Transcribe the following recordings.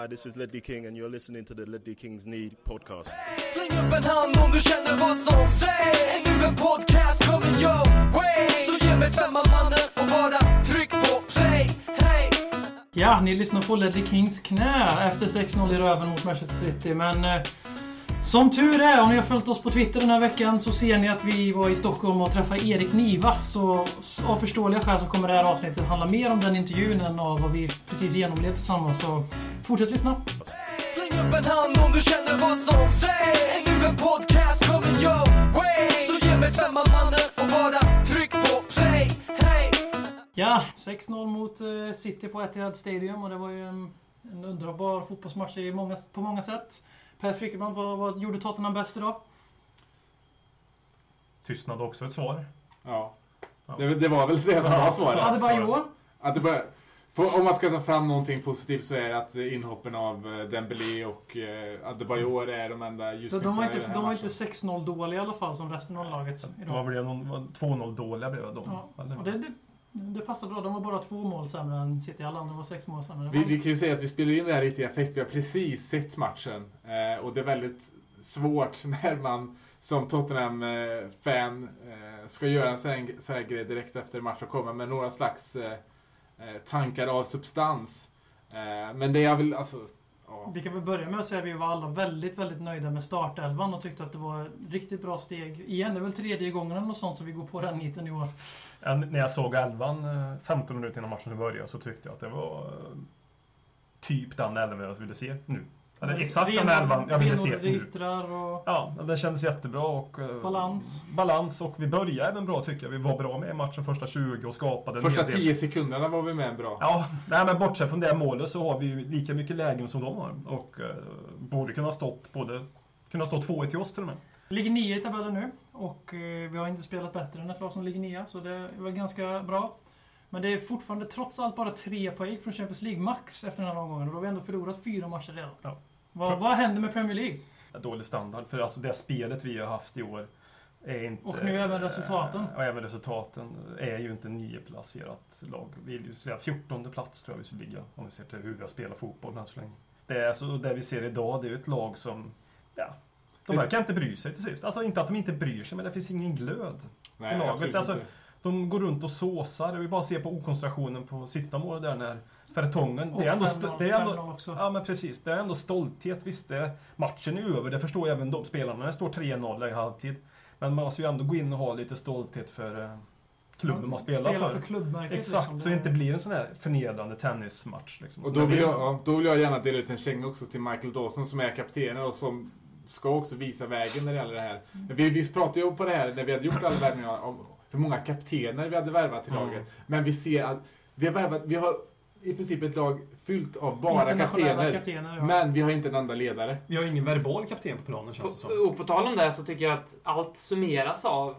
Hi, this is Ledley King and you're listening to the Ledley Kings Need podcast. Släng upp en hand om du känner vad som sägs Nu en podcast coming your way Så ge mig femman mannen och bara tryck på play Hey! Ja, ni lyssnar på Ledley Kings knä efter 6-0 i röven mot Manchester City. Men eh, som tur är, om ni har följt oss på Twitter den här veckan så ser ni att vi var i Stockholm och träffade Erik Niva. Så av förståeliga skäl så kommer det här avsnittet handla mer om den intervjun än av vad vi precis genomlevde tillsammans. Så fortsätt lyssna. Släng upp en hand om du känner vad som sägs Nu en podcast coming your way Så ge mig femman mannen och bara tryck på play Hey! Ja, 6-0 mot eh, City på Etihad Stadium och det var ju en, en underbar fotbollsmatch på många sätt. Per Frykebrant, vad, vad gjorde Tottenham bäst idag? Tystnad också ett svar. Ja. Det, det var väl det som var svaret. Adebayor? Bara, för om man ska ta fram någonting positivt så är det att inhoppen av eh, Dembélé och eh, Adebayor är de enda De, ljuspunkterna de var i inte, den här de var inte 6-0 dåliga i alla fall som resten av laget De idag. var väl någon- var 2-0 dåliga blev de. Ja, och det, det, Mm, det passar bra. De var bara två mål sämre än City. Alla andra var sex mål sämre. Vi, vi kan ju säga att vi spelar in det här lite i. Vi har precis sett matchen. Eh, och det är väldigt svårt när man som Tottenham-fan eh, ska göra en sån här, så här grej direkt efter match och komma med några slags eh, eh, tankar av substans. Eh, men det jag vill, alltså... Ja. Vi kan väl börja med att säga att vi var alla väldigt, väldigt nöjda med startelvan och tyckte att det var ett riktigt bra steg. Igen, det är väl tredje gången eller något sånt som vi går på den niten i år. Ja, när jag såg elvan eh, 15 minuter innan matchen började så tyckte jag att det var eh, typ den elvan jag ville se nu. Eller exakt den elvan jag ville se nu. och Ja, det kändes jättebra och... eh, Balans. Balans och vi började även bra tycker jag. Vi var bra med i matchen första 20 och skapade Första hel del. 10 sekunderna var vi med bra. Ja, nej, men bortsett från det målet så har vi ju lika mycket lägen som de har. Och eh, borde kunna stått både... Kunna stå 2-1 till oss till och med. ligger nia i tabellen nu. Och eh, vi har inte spelat bättre än ett lag som ligger nia. Så det är väl ganska bra. Men det är fortfarande trots allt bara tre poäng från Champions League max efter den här omgången. Och då har vi ändå förlorat fyra matcher redan. Ja. Vad, vad händer med Premier League? Dålig standard. För alltså det spelet vi har haft i år är inte... Och nu även resultaten. Och även resultaten är ju inte nioplacerat lag. Vi säga 14 plats tror jag vi skulle ligga om vi ser till hur vi har spelat fotboll än så länge. Det, är alltså, det vi ser idag det är ju ett lag som... Ja, de verkar inte bry sig till sist. Alltså inte att de inte bryr sig men det finns ingen glöd. Nej, i laget. Alltså, inte. De går runt och såsar. Vi bara ser på okoncentrationen på sista målet där när Fertongen... Och Det är ändå... 5-0 st- Det är ändå 5-0 också. Ja men precis. Det är ändå stolthet. Visst, det, matchen är över. Det förstår även de spelarna. Det står 3-0 i halvtid. Men man måste ju ändå gå in och ha lite stolthet för eh, klubben man spelar Spela för. för klubbmärket. Exakt, liksom. så det inte blir en sån här förnedrande tennismatch. Liksom. Och då vill, jag, ja, då vill jag gärna dela ut en känga också till Michael Dawson som är kaptenen och som ska också visa vägen när det gäller det här. Vi, vi pratade ju på det här när vi hade gjort alla värvningar om hur många kaptener vi hade värvat till Mm. laget. Men vi ser att vi har värvat, vi har i princip ett lag fyllt av bara kaptener. kaptener ja. Men vi har inte en enda ledare. Vi har ingen verbal kapten på planen känns det som. Och, på tal om det så tycker jag att allt summeras av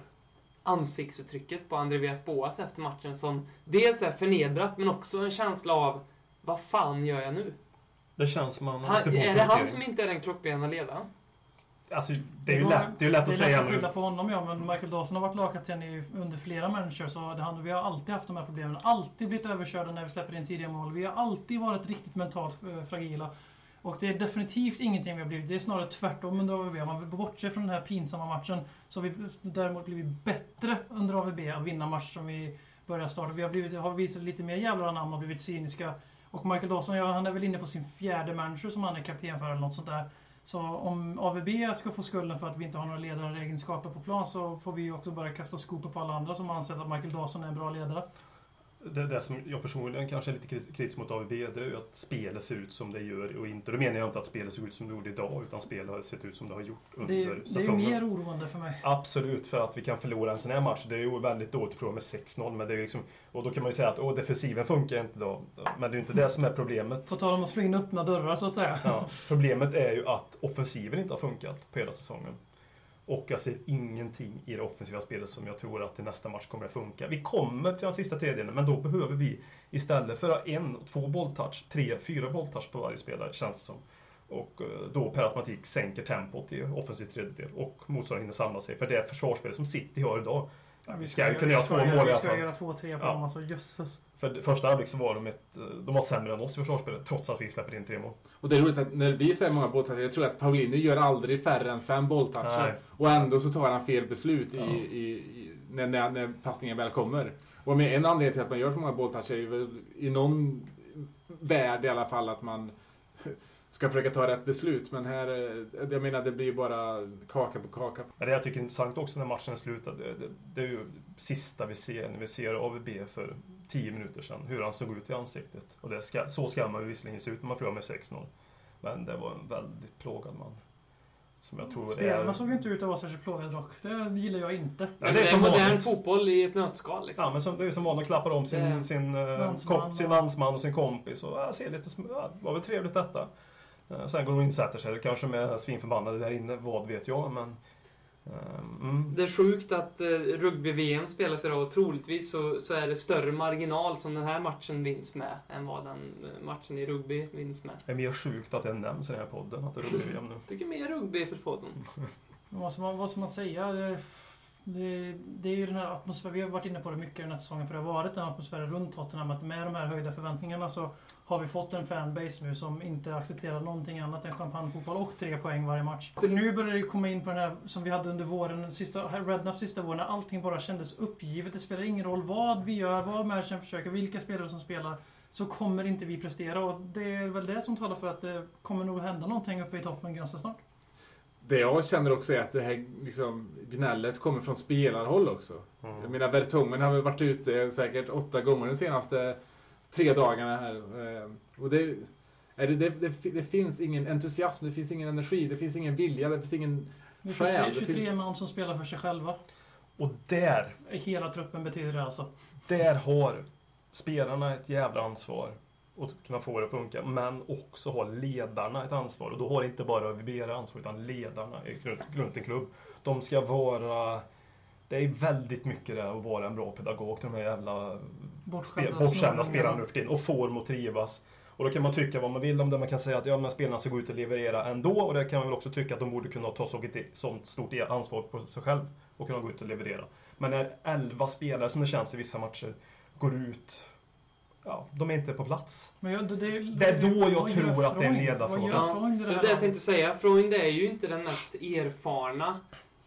ansiktsuttrycket på André Villas-Boas efter matchen som dels är förnedrat men också en känsla av vad fan gör jag nu? Det känns som man... Han, är det han som inte är den klockrena ledaren? Alltså, det är ju lätt, det är lätt att det är säga lätt att nu. skylla på honom ja, men Michael Dawson har varit lagkapten under flera människor så det, han, vi har alltid haft de här problemen. Alltid blivit överkörda när vi släpper in tidiga mål. Vi har alltid varit riktigt mentalt eh, fragila. Och det är definitivt ingenting vi har blivit. Det är snarare tvärtom under AVB. Om man bortser från den här pinsamma matchen så har vi däremot blivit bättre under AVB att vinna matcher som vi börjar starta. Vi har, blivit, har visat lite mer jävlar namn och blivit cyniska. Och Michael Dawson, ja, han är väl inne på sin fjärde manager som han är kapten för eller något sånt där. Så om AVB ska få skulden för att vi inte har några ledaregenskaper på plan så får vi också bara kasta skopor på alla andra som ansett att Michael Dawson är en bra ledare. Det, det som jag personligen kanske är lite kritisk mot AVB det är ju att spelet ser ut som det gör och inte. Då menar jag inte att spelet ser ut som det gjorde idag utan spelet har sett ut som det har gjort under Det, är- det är ju säsongen. mer oroande för mig. Absolut, för att vi kan förlora en sån här match. Det är ju väldigt dåligt ifrån med 6-0. Men det är liksom, och då kan man ju säga att åh, defensiven funkar inte då. Men det är ju inte det som är problemet. På tal om att slå in öppna dörrar så att säga. Ja, problemet är ju att offensiven inte har funkat på hela säsongen. Och jag ser ingenting i det offensiva spelet som jag tror att till nästa match kommer att funka. Vi kommer till den sista tredjedelen, men då behöver vi istället för en, två bolltouch, tre, fyra bolltouch på varje spelare, känns det som. Och eh, då per automatik sänker tempot i offensiv tredjedel och motståndaren hinner samla sig. För det försvarsspelet som City har idag, Ja, vi ska ju kunna göra två mål i Vi alla ska fall. göra två, tre på Ja. dem. Alltså jösses. För det- första halvlek så var de ett, eh, de var sämre än oss i försvarsspelet trots att vi släpper in tre mål. Och det är roligt att när det blir så här många bolltoucher, jag tror att Paulini gör aldrig färre än fem bolltoucher. Och ändå så tar han fel beslut Ja. i, i, när, när, när passningen väl kommer. Och med en anledning till att man gör så många bolltoucher är väl i någon värld i alla fall att man ska försöka ta rätt beslut. Men här, eh, jag menar det blir ju bara kaka på kaka. Men det jag tycker är intressant också när matchen är slutad, det, det, det är ju sista vi ser när vi ser AVB för 10 minuter sedan, hur han såg ut i ansiktet. Och det ska, så ska man ju visserligen se ut när man förlorar med 6-0. Men det var en väldigt plågad man. Som jag tror Spelarna är... såg inte ut att vara särskilt plågade dock. Det gillar jag inte. Ja, det det är som modern vanligt. fotboll i ett nötskal liksom. Ja, men som, det är ju som vanligt, klappar om sin, Det- sin, eh, Landsman kom, sin och- landsman och sin kompis. Och, ja, ser lite, det var väl trevligt detta. Eh, Sen går de in och sätter sig, kanske med svinförbannade där inne, vad vet jag. Men, ehm, mm. Det är sjukt att eh, rugby-VM spelas idag och troligtvis så, så är det större marginal som den här matchen vinns med än vad den eh, matchen i rugby vinns med. Det är mer sjukt att det nämns i den här podden, att det är rugby-VM nu. tycker mer rugby för podden. Vad ska man, vad ska man säga? Det, det, det är ju den här atmosfären, vi har varit inne på det mycket den här säsongen, för det har varit den atmosfären runt Tottenham. Att med de här höjda förväntningarna så har vi fått en fanbase nu som inte accepterar någonting annat än champagnefotboll och tre poäng varje match. Nu börjar det komma in på den här som vi hade under våren, sista, Redknapp sista våren, när allting bara kändes uppgivet. Det spelar ingen roll vad vi gör, vad matchen försöker, vilka spelare som spelar. Så kommer inte vi prestera och det är väl det som talar för att det kommer nog hända någonting uppe i toppen ganska snart. Det jag känner också är att det här liksom, gnället kommer från spelarhåll också. Jag Mm. menar, Vertongen har väl varit ute säkert åtta gånger de senaste tre dagarna här. Eh, Och det, är det, det, det, det finns ingen entusiasm, det finns ingen energi, det finns ingen vilja, det finns ingen... Det är Själ, 23, det 23 man som spelar för sig själva. Och där, Hela truppen betyder det alltså. där har spelarna ett jävla ansvar att kunna få det att funka. Men också har ledarna ett ansvar. Och då har inte bara ÖVB ansvar, utan ledarna i- runt, runt en klubb. De ska vara... Det är väldigt mycket det att vara en bra pedagog till de här jävla Bortskämda, spe, bortskämda snubbarna. spelarna nu för tiden. Och får dem att trivas. Och då kan man tycka vad man vill om det. Man kan säga att ja, men spelarna ska gå ut och leverera ändå. Och det kan man väl också tycka att de borde kunna ta så ett sånt stort ansvar på sig själv och kunna gå ut och leverera. Men när 11 spelare, som det känns i vissa matcher, går ut Ja, de är inte på plats. Men jag, det, det, Det är då jag tror att det är en ledarfråga. Ja, Det det är det jag tänkte säga. Freund är ju inte den mest erfarna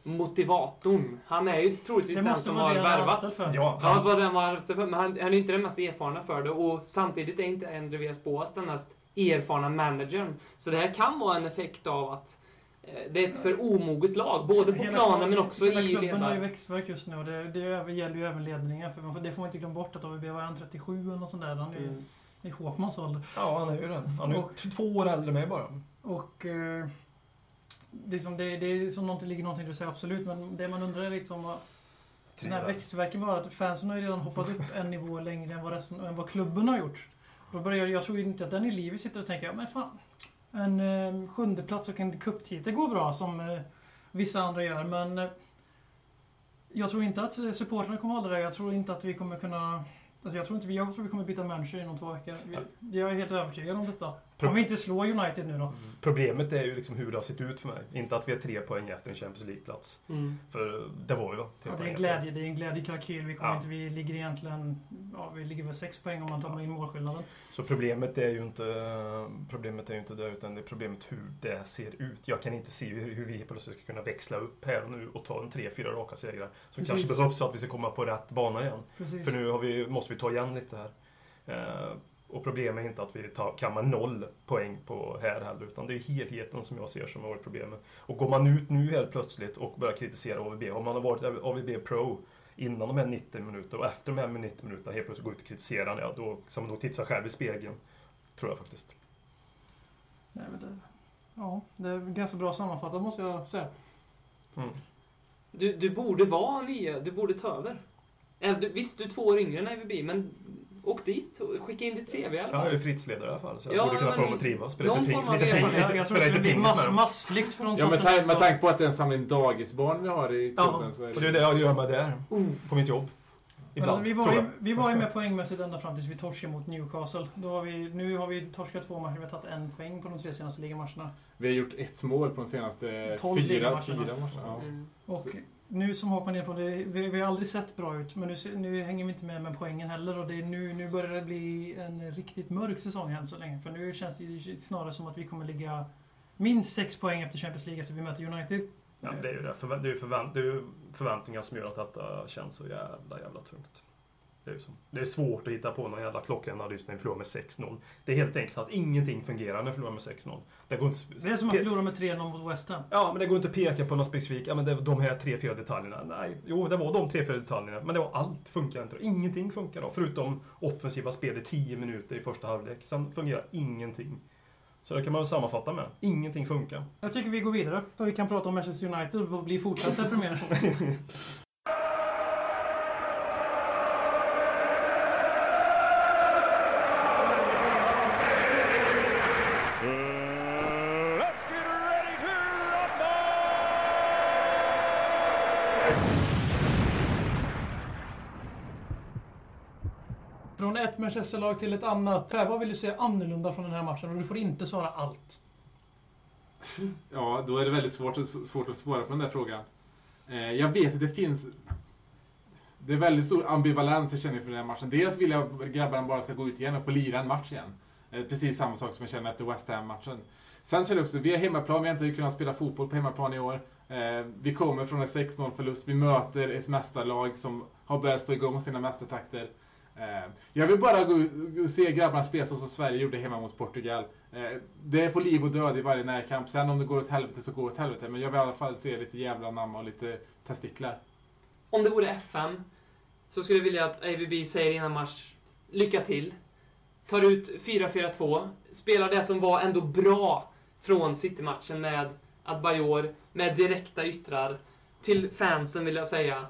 motivatorn. Han är ju troligtvis Det den som har det han har värvats. Ja, Ja, han, vad den var för. Men han, han är inte den mest erfarna för det. Och samtidigt är inte Andreas Boas den mest erfarna managern. Så det här kan vara en effekt av att eh, det är ett för omoget lag. Både på Hela planen klubben- men också hela i klubben har ju växtverk just nu och det, det gäller ju även ledningen. För man får- det får man inte glömma bort att AVB var han 37 eller något sånt där. Han är ju Mm. i Håkmans ålder. ja, han är ju det. Han är ju två år äldre än mig bara. Och eh, liksom det, det är som någonting, ligger någonting du säger absolut. Men det man undrar är liksom vad den här växtverken var att fansen har ju redan hoppat upp en nivå längre än vad, resten, än vad klubben har gjort. Då börjar, jag tror inte att den i livet sitter och tänker, ja men fan. En eh, sjunde plats och en cuptitel går bra som eh, vissa andra gör. Men eh, jag tror inte att eh, supportrarna kommer hålla det. Jag tror inte att vi kommer kunna Alltså jag tror inte vi, jag tror vi kommer byta manager inom två veckor. Jag är helt övertygad om detta. Om vi inte slår United nu då. Problemet är ju liksom hur det har sett ut för mig. Inte att vi är tre poäng efter en Champions League-plats. Mm. För det var vi va? Ja, det är en glädje, det är en glädjekalkyl. Vi, kommer Ja. inte, vi ligger egentligen, ja, vi ligger väl sex poäng om man tar in målskillnaden. Så problemet är ju inte Problemet är ju inte det utan det är problemet hur det ser ut. Jag kan inte se hur, hur vi plötsligt ska kunna växla upp här och nu och ta en tre, fyra raka segrar. Som Precis. kanske behövs för att vi ska komma på rätt bana igen. Precis. För nu vi, måste vi ta igen lite här. Och problemet är inte att vi tar, kammar noll poäng på här heller utan det är helheten som jag ser som har varit problemet. Och går man ut nu helt plötsligt och börjar kritisera AVB, om man har varit AVB Pro innan de här 90 minuterna och efter de här 90 minuterna helt plötsligt går ut och kritiserar, ja, då ska man nog titta sig själv i spegeln. Tror jag faktiskt. Nej, men det, ja, det är ganska bra sammanfattat måste jag säga. Mm. Du, du borde vara nya, du borde ta över. Du, visst, du är två år yngre än IVB, men åk dit och skicka in ditt CV i alla Jag är fall. ju fritidsledare i alla fall så jag Ja, borde kunna få dem att trivas. Spela lite, det pingis med mass, dem. massflykt från Ja, med, med tanke på att det är en samling dagisbarn vi har i Ja, klubben så är och det är det jag gör med där. Oh. På mitt jobb. Men Ibland, alltså, vi, var ju, vi var ju med poängmässigt ända fram tills vi torskade mot Newcastle. Då har vi, nu har vi torskat två matcher, vi har tagit en poäng på de tre senaste ligamatcherna. Vi har gjort ett mål på de senaste Tolv fyra, ligamatcherna. fyra matcherna. Ja. Mm. Och nu som Håkman är på det, vi, vi har aldrig sett bra ut. Men nu, nu hänger vi inte med med poängen heller. Och det är nu, nu börjar det bli en riktigt mörk säsong än så länge. För nu känns det ju snarare som att vi kommer ligga minst sex poäng efter Champions League efter vi möter United. Ja, det är ju det. Förvä- det, är förvänt- det är ju förväntningar som gör att detta känns så jävla, jävla tungt. Det är, det är svårt att hitta på någon jävla klockren analys när vi förlorar med 6-0. Det är helt enkelt att ingenting fungerar när vi förlorar med 6-0. Det går inte... Det är som att förlora med 3-0 mot West Ham. Ja, men det går inte att peka på någon specifik, ja men det var de här tre, fyra detaljerna. Nej, jo det var de tre, fyra detaljerna. Men det var allt funkar inte. Ingenting funkar då. Förutom offensiva spel i 10 minuter i första halvlek. Sen fungerar ingenting. Så det kan man väl sammanfatta med. Ingenting funkar. Jag tycker vi går vidare. Så vi kan prata om Manchester United och bli fortsatt deprimerade. Från till ett annat. Per, vad vill du se annorlunda från den här matchen? Och du får inte svara allt. Ja, då är det väldigt svårt, svårt att svara på den där frågan. Eh, jag vet att det finns... Det är väldigt stor ambivalens jag känner för den här matchen. Dels vill jag att grabbarna bara ska gå ut igen och få lira en match igen. Eh, precis samma sak som jag känner efter West Ham-matchen. Sen känner jag också, vi har hemmaplan, vi har inte kunnat spela fotboll på hemmaplan i år. Eh, vi kommer från en 6-0 förlust, vi möter ett mästarlag som har börjat få igång sina mästartakter. Eh, jag vill bara gå ut och se grabbarna spela så som Sverige gjorde hemma mot Portugal. Eh, det är på liv och död i varje närkamp. Sen om det går åt helvete så går det åt helvete. Men jag vill i alla fall se lite jävla namn och lite testiklar. Om det vore FM så skulle jag vilja att AVB säger innan match lycka till. Tar ut 4-4-2. Spelar det som var ändå bra från City-matchen med Adbajor, med direkta yttrar. Till fansen vill jag säga,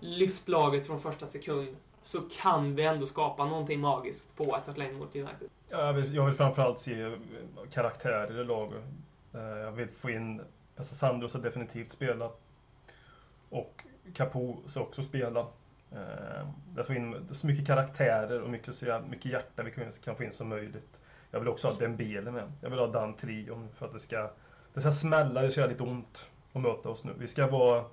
lyft laget från första sekund. Så kan vi ändå skapa någonting magiskt på ett Hart mot United. Jag vill, jag vill framförallt se eh, karaktärer i laget. Eh, jag vill få in, alltså Sandro ska definitivt spela. Och Capo ska också spela. Eh, jag ska få in så mycket karaktärer och mycket, så mycket hjärta vi kan, få in som möjligt. Jag vill också ha Dembele med. Jag vill ha Dan trion för att det ska, det ska smälla, det ska göra lite ont att möta oss nu. Vi ska vara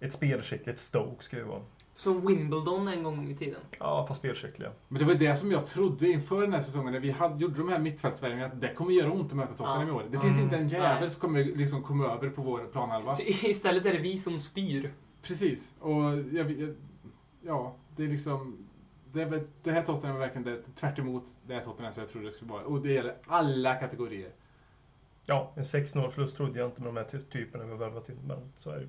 ett spelskickligt Stoke ska vi vara. Som Wimbledon en gång i tiden. Ja, fast spelskickliga. Men det var det som jag trodde inför den här säsongen när vi hade, gjorde de här mittfältsvärvningarna att det kommer göra ont att möta Tottenham Ja. i år. Det finns Mm. inte en jävel Nej. som kommer liksom komma över på vår planhalva. Istället är det vi som spyr. Precis. Och jag, jag, ja, det är liksom... Det, det här Tottenham är verkligen det, tvärt emot det här Tottenham som jag trodde det skulle vara. Och det gäller alla kategorier. Ja, en 6-0 förlust trodde jag inte med de här ty- typerna vi har värvat till. Men så är det ju.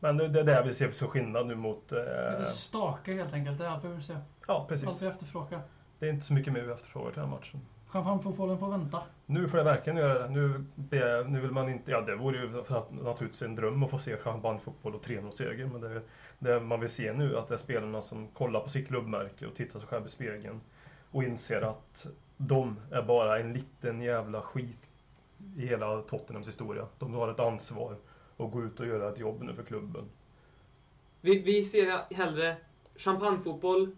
Men det det är där vi ser så skillnad nu mot... Eh, Lite staka helt enkelt. Det är allt vi vill se. ja, Allt precis. vi efterfrågar. Det är inte så mycket mer vi efterfrågar till den här matchen. Champagnefotbollen får vänta. Nu får det verkligen göra det. Nu, be, nu vill man inte... Ja, det vore ju naturligtvis en dröm att få se champagnefotboll och 3-0-seger. Men det, det man vill se nu att det är spelarna som kollar på sitt klubbmärke och tittar sig själv i spegeln. Och inser att de är bara en liten jävla skit i hela Tottenhams historia. De har ett ansvar att gå ut och göra ett jobb nu för klubben. Vi, vi ser hellre champagnefotboll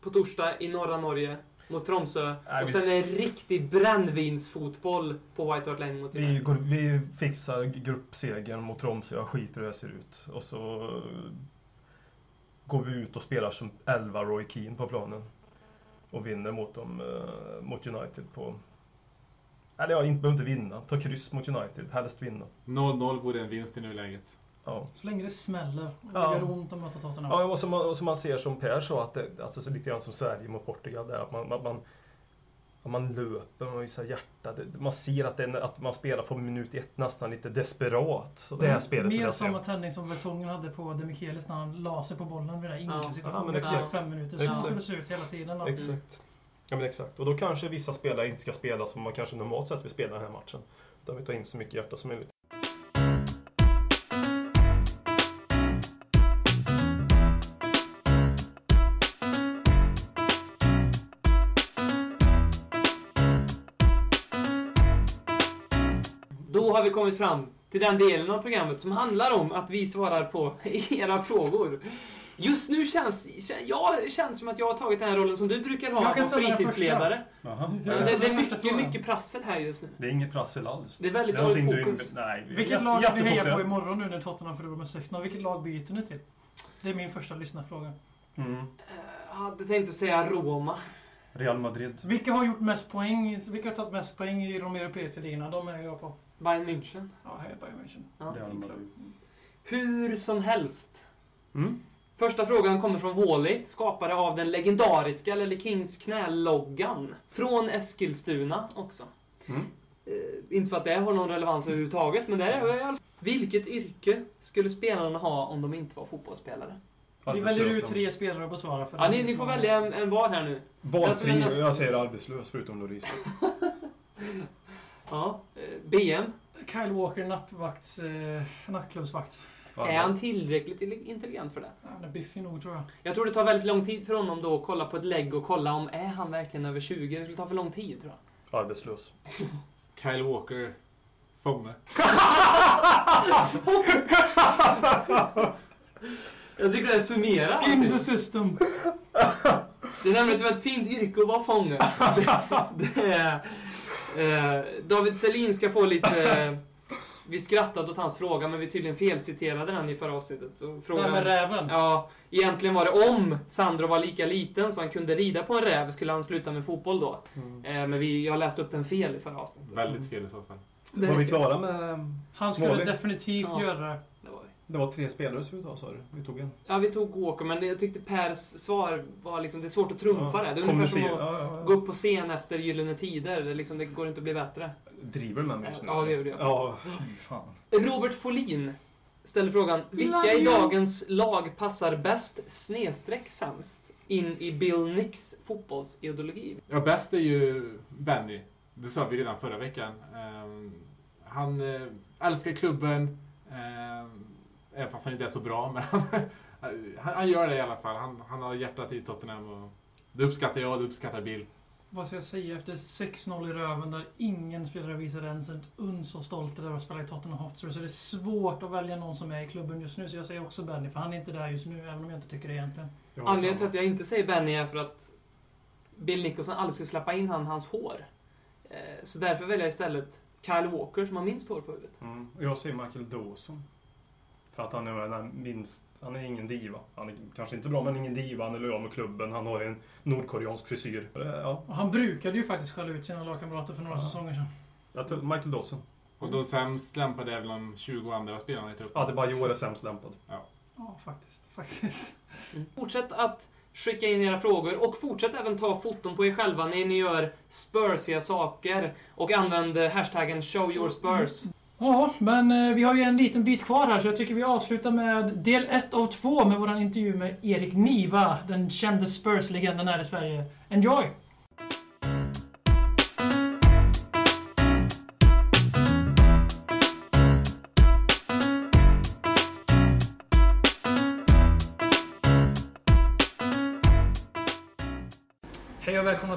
på torsdag i norra Norge mot Tromsö. Nej, och vi- sen en riktig brännvinsfotboll på White Hart Lane mot Vi, United. går, vi fixar gruppsegern mot Tromsö, jag skiter hur det ser ut. Och så går vi ut och spelar som 11 Roy Keane på planen. Och vinner mot, dem, eh, mot United på... Eller ja, inte, behöver inte vinna. Ta kryss mot United, helst vinna. 0-0 vore en vinst i nuläget. Ja. Så länge det smäller och Ja. det gör ont att möta Tottenham. Ja, och som, man, och som man ser som Per sa, att det, alltså så lite grann som Sverige mot Portugal där, att man, man, man, att man löper, man visar hjärta. Det, man ser att, det, är- att man spelar från minut ett nästan lite desperat. Så det här spelet Mer samma tändning som Vertongen hade på Demichelis när han la sig på bollen vid den där Ja. inkasituationen. Ja, men i exakt. fem minuter. Så såg det se ut hela tiden. Exakt. Ja men exakt. Och då kanske vissa spelare inte ska spela som man kanske normalt sett vill spela den här matchen. Utan vi tar in så mycket hjärta som möjligt. Då har vi kommit fram till den delen av programmet som handlar om att vi svarar på era frågor. Just nu känns kän- jag känns som att jag har tagit den här rollen som du brukar ha som fritidsledare. Ja, Men det, det är mycket, mycket prassel här just nu. Det är inget prassel alls. Det är väldigt dåligt du fokus. inb- Nej, Vilket lag ska ni heja på imorgon nu när Tottenham förlorar med 6-0? Vilket lag byter ni till? Det är min första lyssnarfråga. Mm. Jag hade tänkt att säga Roma. Real Madrid. Vilka har gjort mest poäng? Vilka har tagit mest poäng i de europeiska ligorna? De är jag på. Bayern München. Ja, heja Bayern München. Ja. Real Madrid. Hur som helst. Mm. Första frågan kommer från Wally, skapare av den legendariska Lelle Kings knäloggan. Från Eskilstuna också. Mm. Eh, inte för att det har någon relevans överhuvudtaget, men det är det fall. Vilket yrke skulle spelarna ha om de inte var fotbollsspelare? Vi väljer ut tre spelare att besvara. För Ja, ni, ni får välja en, en var här nu. Valfri. Jag Jag säger arbetslös förutom Loris. Ja, eh, BM. Kyle Walker, nattvakts, eh, nattklubbsvakt. Är han tillräckligt intelligent för det? Ja, Han är biffig nog tror jag. Jag tror det tar väldigt lång tid för honom då att kolla på ett lägg och kolla om är han verkligen över 20. Det skulle ta för lång tid tror jag. Arbetslös. Kyle Walker, Fånge. Jag tycker det summerar In the system! Det är nämligen ett väldigt fint yrke att vara fånge. Det, det är, eh, David Selin ska få lite... Vi skrattade åt hans fråga, men vi tydligen felciterade den i förra avsnittet. Så frågan, med räven. Ja, egentligen var det om Sandro var lika liten så han kunde rida på en räv skulle han sluta med fotboll då. Eh, men vi, jag läste upp den fel i förra avsnittet. Väldigt fel i så fall. Det Var vi klara med... Han skulle Målig. definitivt Ja. göra det. Var vi. Det var tre spelare som vi tog, sa du? Vi tog en. Ja, vi tog Walker, men det, jag tyckte Pers svar var liksom, det är svårt att trumfa det. Det är ungefär som att Ja, ja, ja. gå upp på scen efter Gyllene Tider. Det, liksom, det går inte att bli bättre. Driver du med mig just nu? Ja, det gör det. Ja, fy fan. Robert Folin ställer frågan, vilka i dagens lag passar bäst snedstreck sämst in i Bill Nicks fotbollsideologi? Ja, bäst är ju Benny. Det sa vi redan förra veckan. Ehm, han eh, älskar klubben. Um, även fast han inte är så bra. Men han, han, han gör det i alla fall. Han, han har hjärtat i Tottenham. Och det uppskattar jag, det uppskattar Bill. Vad ska jag säga? Efter 6-0 i röven där ingen spelare visade ens ett uns och stolt över att spela i Tottenham Hotspur så det är svårt att välja någon som är i klubben just nu. Så jag säger också Benny, för han är inte där just nu, även om jag inte tycker det egentligen. Anledningen till att jag inte säger Benny är för att Bill Nicholson aldrig skulle släppa in han, hans hår. Eh, Så därför väljer jag istället Kyle Walker som har minst hår på huvudet. Mm. Jag säger Michael Dawson. För att han är den här minst... Han är ingen diva. Han är kanske inte bra, men ingen diva. Han är lojal med klubben. Han har en nordkoreansk frisyr. Eh, Ja, Och han brukade ju faktiskt skälla ut sina lagkamrater för några Ja. säsonger sedan. jag tror Michael Dawson. Och de sämst lämpade är väl de 20 andra spelarna i truppen. Adebayor är sämst lämpad. Ja, faktiskt. faktiskt. Fortsätt att skicka in era frågor och fortsätt även ta foton på er själva när ni gör spursiga saker och använd hashtaggen showyourspurs. Ja, men eh, vi har ju en liten bit kvar här så jag tycker vi avslutar med del 1 av 2 med våran intervju med Erik Niva, den kände Spurs-legenden här i Sverige. Enjoy!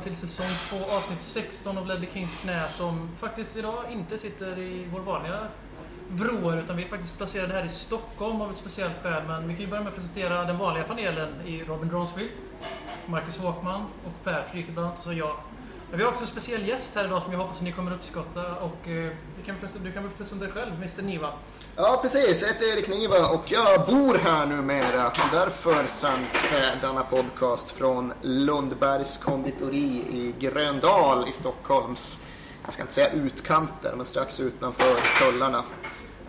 Till säsong 2 avsnitt 16 av Ledley Kings knä som faktiskt idag inte sitter i vår vanliga vrår utan vi är faktiskt placerade här i Stockholm av ett speciellt skäl. Men vi kan ju börja med att presentera den vanliga panelen i Robin Rosfield, Marcus Håkman och Per Frykebrant och så jag. Men vi har också en speciell gäst här idag som jag hoppas att ni kommer uppskatta och eh, du, kan du kan väl presentera dig själv, Mr Niva. Ja, precis. Jag heter Erik Niva och jag bor här numera. Och därför sänds eh, denna podcast från Lundbergs konditori i Gröndal i Stockholms, jag ska inte säga utkanter, men strax utanför tullarna.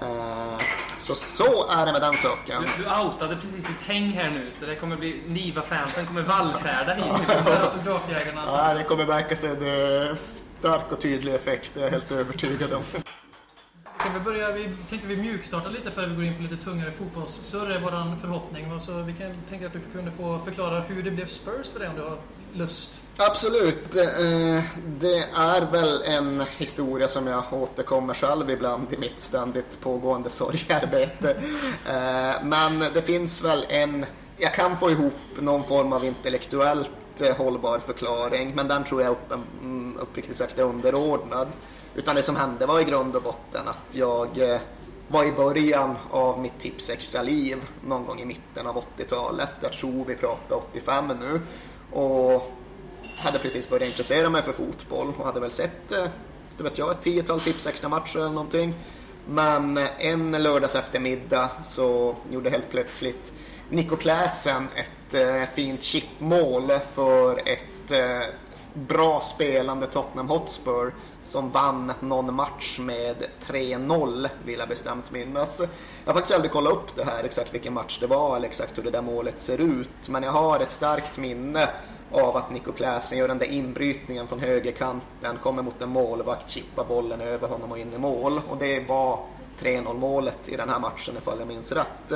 Eh, Så så är det med den saken. Du, du outade precis ditt häng här nu så det kommer bli Niva-fansen kommer vallfärda hit. Autografjägarna. Alltså. Ja, det kommer märka sig. Det är stark och tydlig effekt, det är jag helt övertygad om. Kan vi börja, vi tänkte vi mjukstarta lite för vi går in på lite tungare fotbollssurr är våran förhoppning. Så vi kan tänka att du kunde få förklara hur det blev Spurs för dig om du har lust. Absolut. Eh, det är väl en historia som jag återkommer själv ibland i mitt ständigt pågående sorgarbete. Eh, men det finns väl en... Jag kan få ihop någon form av intellektuellt eh, hållbar förklaring, men den tror jag upp, mm, uppriktigt sagt är underordnad. Utan det som hände var i grund och botten att jag eh, var i början av mitt tips extra liv någon gång i mitten av 80-talet. Jag tror vi pratar 85 nu. Och hade precis börjat intressera mig för fotboll och hade väl sett, eh, du vet jag, ett tiotal tips extra matcher eller någonting. Men eh, en lördags eftermiddag så gjorde helt plötsligt Nico Kläsen ett fint chipmål för ett bra spelande Tottenham Hotspur som vann någon match med 3-0 vill jag bestämt minnas. Jag har faktiskt aldrig kollat upp det här exakt vilken match det var eller exakt hur det där målet ser ut. Men jag har ett starkt minne av att Nico Kläsen gör den där inbrytningen från högerkanten, kommer mot en målvakt, chippar bollen över honom och in i mål. Och det var 3-0 målet i den här matchen ifall jag minns rätt.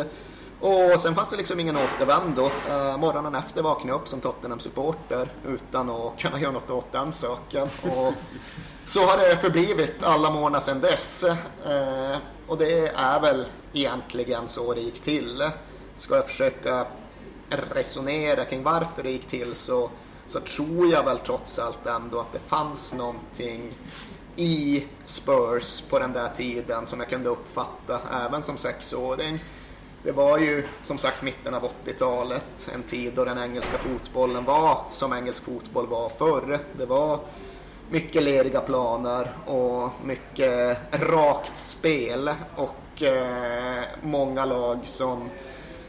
Och sen fanns det liksom ingen återvändo. Uh, morgonen efter vaknade jag upp som Tottenham-supporter utan att kunna göra något åt den saken. Och så har det förblivit alla månader sedan dess. Uh, och det är väl egentligen så det gick till. Ska jag försöka resonera kring varför det gick till så, så tror jag väl trots allt ändå att det fanns någonting i Spurs på den där tiden som jag kunde uppfatta även som sexåring. Det var ju som sagt mitten av 80-talet, en tid då den engelska fotbollen var som engelsk fotboll var förr. Det var mycket leriga planer och mycket rakt spel och eh, många lag som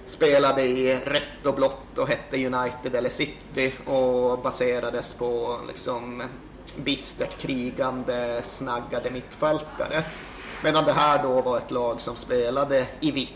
spelade i rätt och blått och hette United eller City och baserades på liksom bistert krigande, snaggade mittfältare. Medan det här då var ett lag som spelade i vitt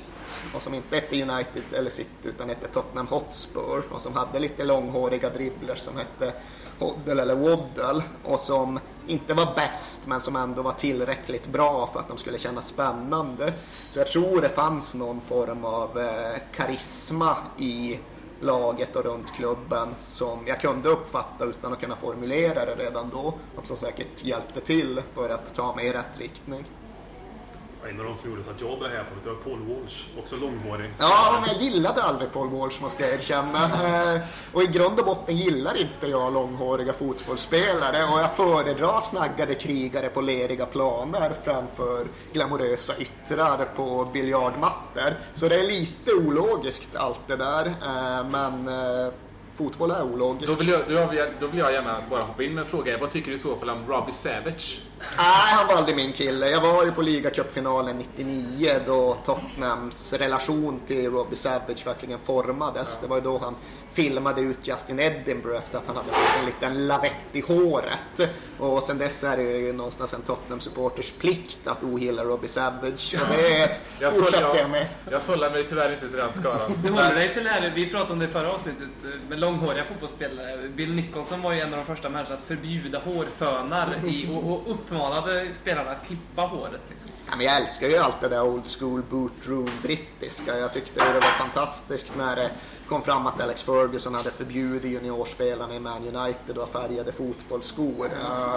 och som inte hette United eller City utan hette Tottenham Hotspur och som hade lite långhåriga dribblers som hette Hoddle eller Waddle och som inte var bäst men som ändå var tillräckligt bra för att de skulle kännas spännande. Så jag tror det fanns någon form av eh, karisma i laget och runt klubben som jag kunde uppfatta utan att kunna formulera det redan då och som säkert hjälpte till för att ta mig i rätt riktning. En av de som gjorde så att jag blev här på det var Paul Walsh, också långhårig. Ja, men jag gillade aldrig Paul Walsh måste jag erkänna. Eh, och i grund och botten gillar inte jag långhåriga fotbollsspelare och jag föredrar snaggade krigare på leriga planer framför glamorösa yttrar på biljardmattor. Så det är lite ologiskt allt det där, eh, men eh, fotboll är ologiskt. Då vill, jag, då, vill jag, då vill jag gärna bara hoppa in med en fråga. Vad tycker du i så fall om Robbie Savage? Nej, han var aldrig min kille. Jag var ju på ligacupfinalen 99 då Tottenhams relation till Robbie Savage verkligen formades. Det var ju då han filmade ut Justin Edinburgh efter att han hade fått en liten lavett i håret. Och sen dess är det ju någonstans en Tottenham-supporters plikt att ogilla Robbie Savage. Och det Jag fortsatte jag med. Jag sållar mig tyvärr inte till den skaran. Du håller dig till det här, vi pratade om det i förra avsnittet, eh, med långhåriga fotbollsspelare. Bill Nicholson var ju en av de första människorna att förbjuda hårfönar i, och, och uppmanade spelarna att klippa håret. Liksom. Ja, men jag älskar ju allt det där old school bootroom brittiska. Jag tyckte det var fantastiskt när det kom fram att Alex Ferguson hade förbjudit juniorspelarna i Man United att ha färgade fotbollsskor.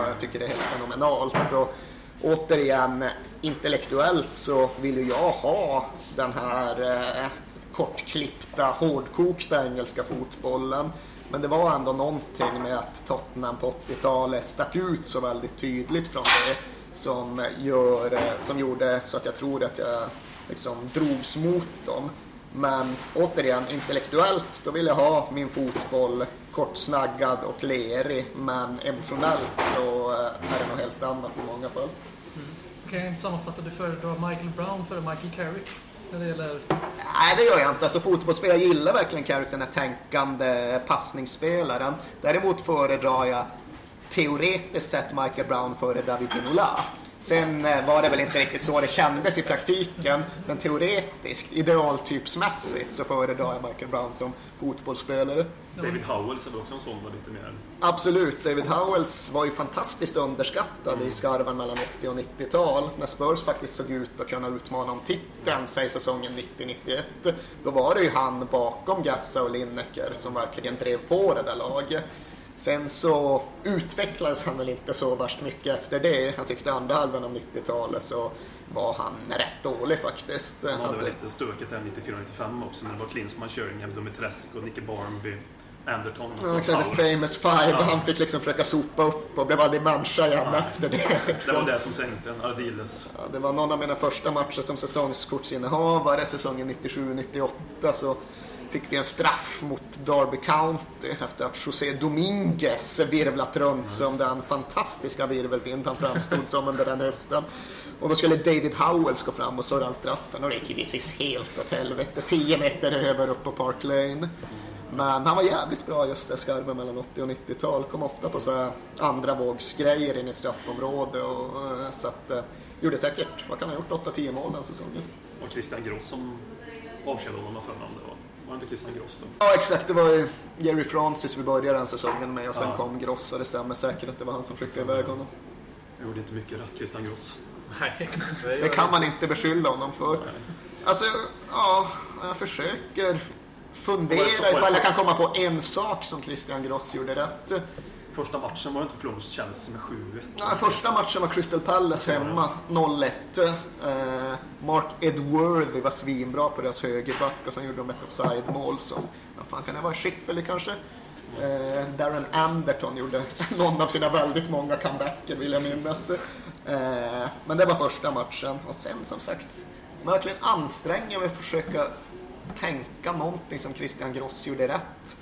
Jag tycker det är helt fenomenalt. Och återigen, intellektuellt så vill ju jag ha den här eh, kortklippta, hårdkokta engelska fotbollen. Men det var ändå någonting med att Tottenham på 80-talet stack ut så väldigt tydligt från det som, gör, eh, som gjorde så att jag tror att jag liksom drogs mot dem. Men återigen, intellektuellt, då vill jag ha min fotboll kortsnaggad och lerig. Men emotionellt så eh, är det något helt annat i många fall. Mm. Kan jag inte sammanfatta, du föredrar Michael Brown före Michael Carrick? När det gäller... Nej, det gör jag inte. Alltså, fotbollsspelare jag gillar verkligen Carrick, den här tänkande passningsspelaren. Däremot föredrar jag teoretiskt sett Michael Brown före David Ginola. Sen eh, var det väl inte riktigt så det kändes i praktiken, men teoretiskt, idealtypsmässigt, så föredrar jag Michael Brown som fotbollsspelare. David Howells är väl också en sån var lite mer... Absolut, David Howells var ju fantastiskt underskattad i skarven mellan 80 och 90-tal. När Spurs faktiskt såg ut att kunna utmana om titeln, säg säsongen 90-91, då var det ju han bakom Gassa och Lineker som verkligen drev på det där laget. Sen så utvecklades han väl inte så värst mycket efter det. Jag tyckte andra halvan av 90-talet så var han rätt dålig faktiskt. De hade väl Hade- lite stökigt där 94-95 också när det var Klinsmann, Sheringham, Dumitrescu och Nicky Barmby. Anderton. och Ja, exakt, the famous five. Ja. Han fick liksom försöka sopa upp och blev aldrig människa igen Nej. efter det. Det Liksom. var det som sänkte en. Ardiles. Ja, det var någon av mina första matcher som säsongskortsinnehavare säsongen 97-98 så fick vi en straff mot Derby County efter att José Dominguez virvlat runt som den fantastiska virvelvind han framstod som under den hösten. Och då skulle David Howells gå fram och slå den straffen och det gick givetvis helt åt helvete. 10 meter över upp på Park Lane. Men han var jävligt bra just det skarven mellan 80 och 90-tal. Kom ofta på så andra vågsgrejer in i straffområde och eh, så att eh, gjorde säkert, vad kan han ha gjort, 8-10 mål den säsongen. Och Christian Gross som avskedade honom för om det var. Var det inte Christian Gross då? Ja exakt, det var ju Jerry Francis vi började den säsongen med och sen Ja. kom Gross och det stämmer säkert att det var han som skickade iväg honom. Jag gjorde inte mycket rätt, Christian Gross. Nej, Det kan man inte beskylla honom för. Alltså, ja, jag försöker fundera ifall jag kan komma på en sak som Christian Gross gjorde rätt. Första matchen var det inte förlust Chelsea med 7-1. Nej, första matchen var Crystal Palace hemma, 0-1. Eh, Mark Edworthy var svinbra på deras högerback och sen gjorde de ett offside-mål som, vad fan kan det vara, Schipperly kanske? Eh, Darren Anderton gjorde någon av sina väldigt många comebacker vill jag minnas. Eh, men det var första matchen och sen som sagt, verkligen anstränga mig att försöka tänka någonting som Christian Gross gjorde rätt.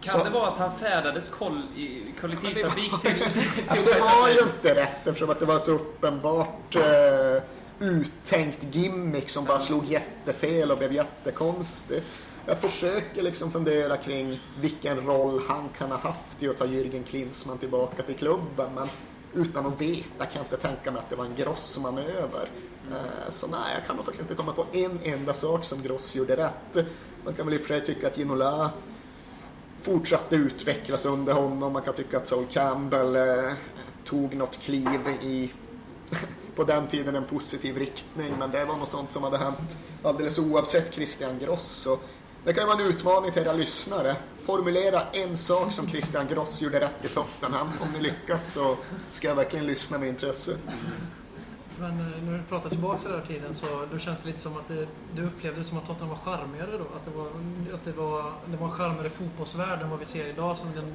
Kan Så- det vara att han färdades koll i kollektivtrafik till, till, Ja, till det var ju inte rätt eftersom att det var så uppenbart eh, uttänkt gimmick som bara slog jättefel och blev jättekonstig. Jag försöker liksom fundera kring vilken roll han kan ha haft i att ta Jürgen Klinsmann tillbaka till klubben men utan att veta kan jag inte tänka mig att det var en Gross-manöver. Eh, så nej, jag kan nog faktiskt inte komma på en enda sak som Gross gjorde rätt. Man kan väl i och för sig tycka att Ginola fortsatte utvecklas under honom. Man kan tycka att Sol Campbell eh, tog något kliv i på den tiden en positiv riktning. Men det var något sånt som hade hänt alldeles oavsett Christian Gross. och det kan ju vara en utmaning till era lyssnare. Formulera en sak som Christian Gross gjorde rätt i Tottenham. Om ni lyckas så ska jag verkligen lyssna med intresse. Men eh, när du pratar tillbaka till den här tiden så då känns det lite som att det, du upplevde det som att Tottenham var charmigare då? Att det var, att det var, det var en charmigare fotbollsvärld än vad vi ser idag. Som den,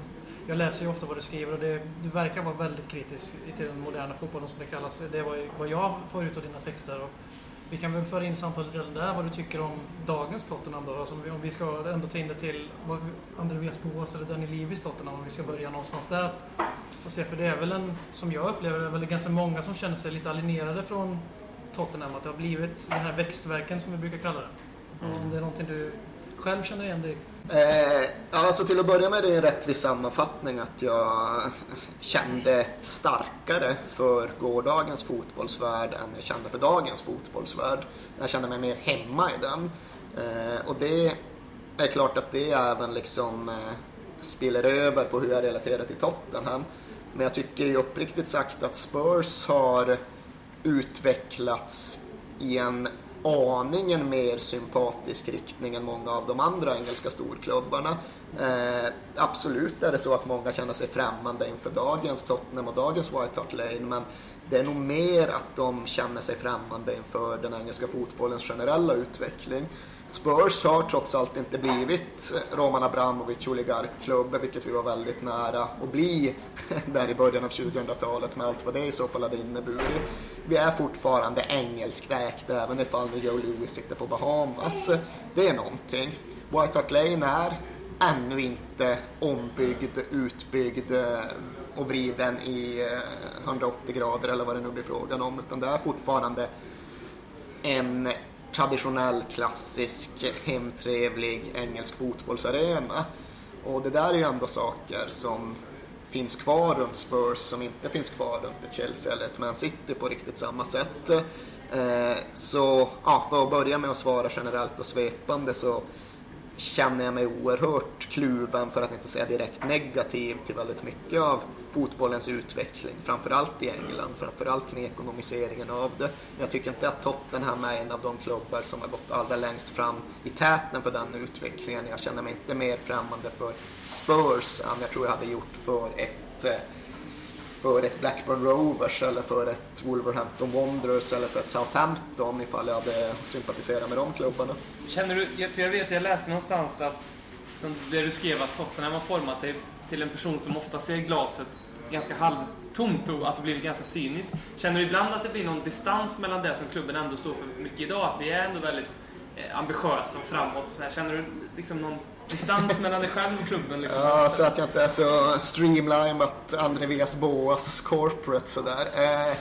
jag läser ju ofta vad du skriver och det, du verkar vara väldigt kritisk till den moderna fotbollen som det kallas. Det är vad, vad jag får ut av dina texter. Och vi kan väl föra in samtalet redan där vad du tycker om dagens Tottenham då? Alltså om, vi, ska ändå ta in det till Andreas Boas eller Danny Levis Tottenham om vi ska börja någonstans där. Och se, för det är väl en, som jag upplever det, är väl ganska många som känner sig lite alienerade från Tottenham. Att det har blivit den här växtverken som vi brukar kalla det. Om det är någonting du själv känner igen dig? Eh, alltså till att börja med är det en rättvis sammanfattning att jag kände starkare för gårdagens fotbollsvärld än jag kände för dagens fotbollsvärld. Jag kände mig mer hemma i den. Eh, och det är klart att det även liksom eh, spiller över på hur jag relaterar till Tottenham. Men jag tycker ju uppriktigt sagt att Spurs har utvecklats i en aningen mer sympatisk riktning än många av de andra engelska storklubbarna. Eh, absolut är det så att många känner sig främmande inför dagens Tottenham och dagens White Hart Lane men det är nog mer att de känner sig främmande inför den engelska fotbollens generella utveckling. Spurs har trots allt inte blivit Roman Abramovic oligarkklubb, vilket vi var väldigt nära att bli där i början av 2000-talet med allt vad det i så fall hade inneburit. Vi är fortfarande engelskt ägt, även ifall nu Joe Louis sitter på Bahamas. Det är någonting. White Hart Lane är ännu inte ombyggd, utbyggd eh, och vriden i eh, 180 grader eller vad det nu blir frågan om, utan det är fortfarande en traditionell, klassisk, hemtrevlig engelsk fotbollsarena. Och det där är ju ändå saker som finns kvar runt Spurs som inte finns kvar runt ett Chelsea eller ett Man City på riktigt samma sätt. Eh, så ja, för att börja med att svara generellt och svepande så känner jag mig oerhört kluven, för att inte säga direkt negativ, till väldigt mycket av fotbollens utveckling. Framförallt i England, framförallt kring ekonomiseringen av det. Men jag tycker inte att Tottenham är en av de klubbar som har gått allra längst fram i täten för den utvecklingen. Jag känner mig inte mer främmande för Spurs än jag tror jag hade gjort för ett eh, för ett Blackburn Rovers eller för ett Wolverhampton Wanderers eller för ett Southampton ifall jag hade sympatiserat med de klubbarna. Känner du, för jag vet, jag läste någonstans att som det du skrev att Tottenham har format dig till en person som ofta ser glaset ganska halvtomt och att du blivit ganska cynisk. Känner du ibland att det blir någon distans mellan det som klubben ändå står för mycket idag? Att vi är ändå väldigt eh, ambitiösa och framåt. Så här. Känner du liksom någon distans mellan dig själv och klubben? Liksom? Ja, så att jag inte är så streamlinat Andreas Boas corporate sådär. Eh,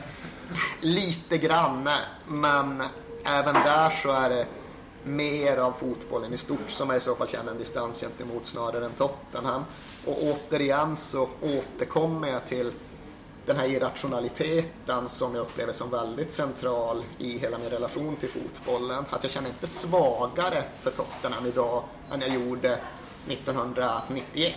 lite grann, men även där så är det mer av fotbollen i stort som jag i så fall känner en distans gentemot snarare än Tottenham. Och återigen så återkommer jag till den här irrationaliteten som jag upplever som väldigt central i hela min relation till fotbollen. Att jag känner inte svagare för Tottenham idag än jag gjorde 1991.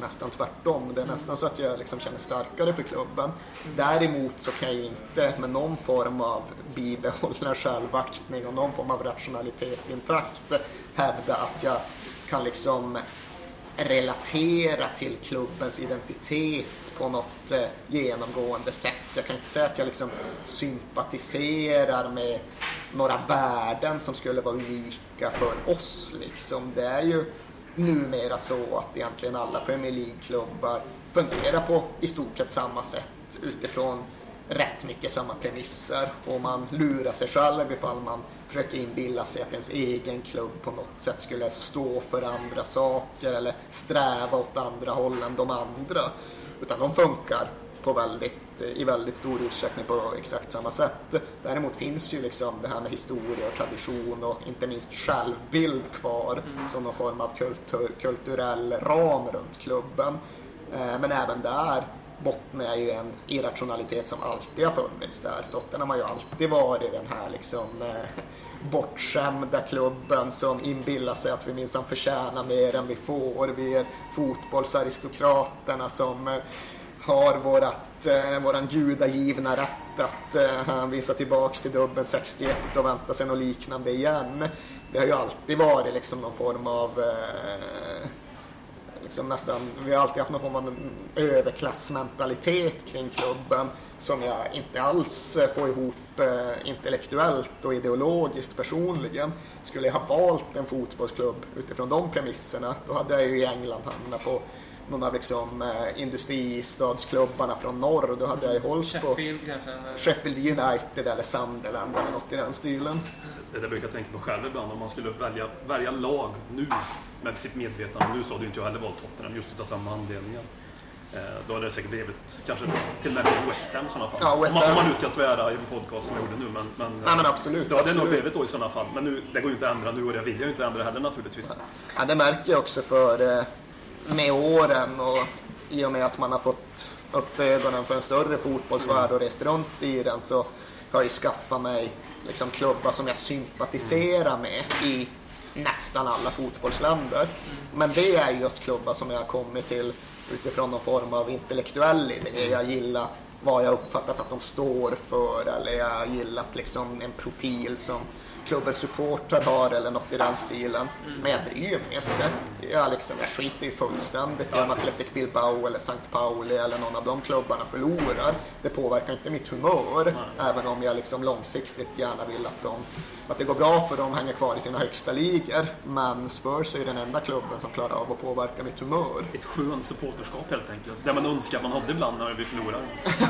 Nästan tvärtom. Det är nästan så att jag liksom känner starkare för klubben. Däremot så kan jag ju inte med någon form av bibehållen självaktning och någon form av rationalitet intakt hävda att jag kan liksom relatera till klubbens identitet på något eh, genomgående sätt. Jag kan inte säga att jag liksom sympatiserar med några värden som skulle vara unika för oss. Liksom. Det är ju numera så att egentligen alla Premier League-klubbar fungerar på i stort sett samma sätt utifrån rätt mycket samma premisser och man lurar sig själv ifall man försöker inbilla sig att ens egen klubb på något sätt skulle stå för andra saker eller sträva åt andra håll än de andra. Utan de funkar på väldigt, i väldigt stor utsträckning på exakt samma sätt. Däremot finns ju liksom det här med historia och tradition och inte minst självbild kvar som någon form av kultur, kulturell ram runt klubben. Eh, Men även där bottnar ju en irrationalitet som alltid har funnits där. Tottenham har ju alltid varit den här liksom eh, bortskämda klubben som inbillar sig att vi minsann förtjänar mer än vi får. Vi är fotbollsaristokraterna som eh, har vårat, eh, våran gudagivna rätt att eh, tillbaks till dubben 61 och vänta sig något liknande igen. Det har ju alltid varit liksom någon form av eh, liksom nästan, vi har alltid haft någon form av överklassmentalitet kring klubben som jag inte alls eh, får ihop eh, intellektuellt och ideologiskt personligen. Skulle jag ha valt en fotbollsklubb utifrån de premisserna, då hade jag ju i England hamnat på någon av liksom, eh, industristadsklubbarna från norr. Då hade jag ju hållit på Sheffield kanske? eller- Sheffield United eller Sunderland eller något i den stilen. Det där brukar jag tänka på själv ibland om man skulle välja, välja lag nu med sitt medvetande. Nu så hade ju inte jag heller valt Tottenham just utav samma anledningar. Eh, då hade det säkert blivit kanske till och med West Ham i sådana fall. Ja, West om, man, om man nu ska svära i en podcast som jag gjorde nu. Men, men, Nej, men absolut, Då hade det nog absolut. blivit då i sådana fall. Men nu, det går ju inte att ändra nu och det vill jag ju inte ändra heller naturligtvis. Ja, det märker jag också för eh, med åren och i och med att man har fått upp ögonen för en större fotbollsvärld och rest runt i den så har jag ju skaffat mig liksom klubbar som jag sympatiserar med i nästan alla fotbollsländer. Men det är just klubbar som jag har kommit till utifrån någon form av intellektuell idé. Jag gillar vad jag uppfattat att de står för eller jag har gillat liksom en profil som klubbens supportrar har eller något i den stilen. Men jag bryr mig inte. Jag, liksom, jag skiter ju fullständigt i om Athletic Bilbao eller St. Pauli eller någon av de klubbarna förlorar. Det påverkar inte mitt humör, även om jag liksom långsiktigt gärna vill att, de, att det går bra för dem hänger kvar i sina högsta ligor. Men Spurs är ju den enda klubben som klarar av att påverka mitt humör. Ett skönt supporterskap helt enkelt. Det man önskar att man hade ibland när vi förlorar.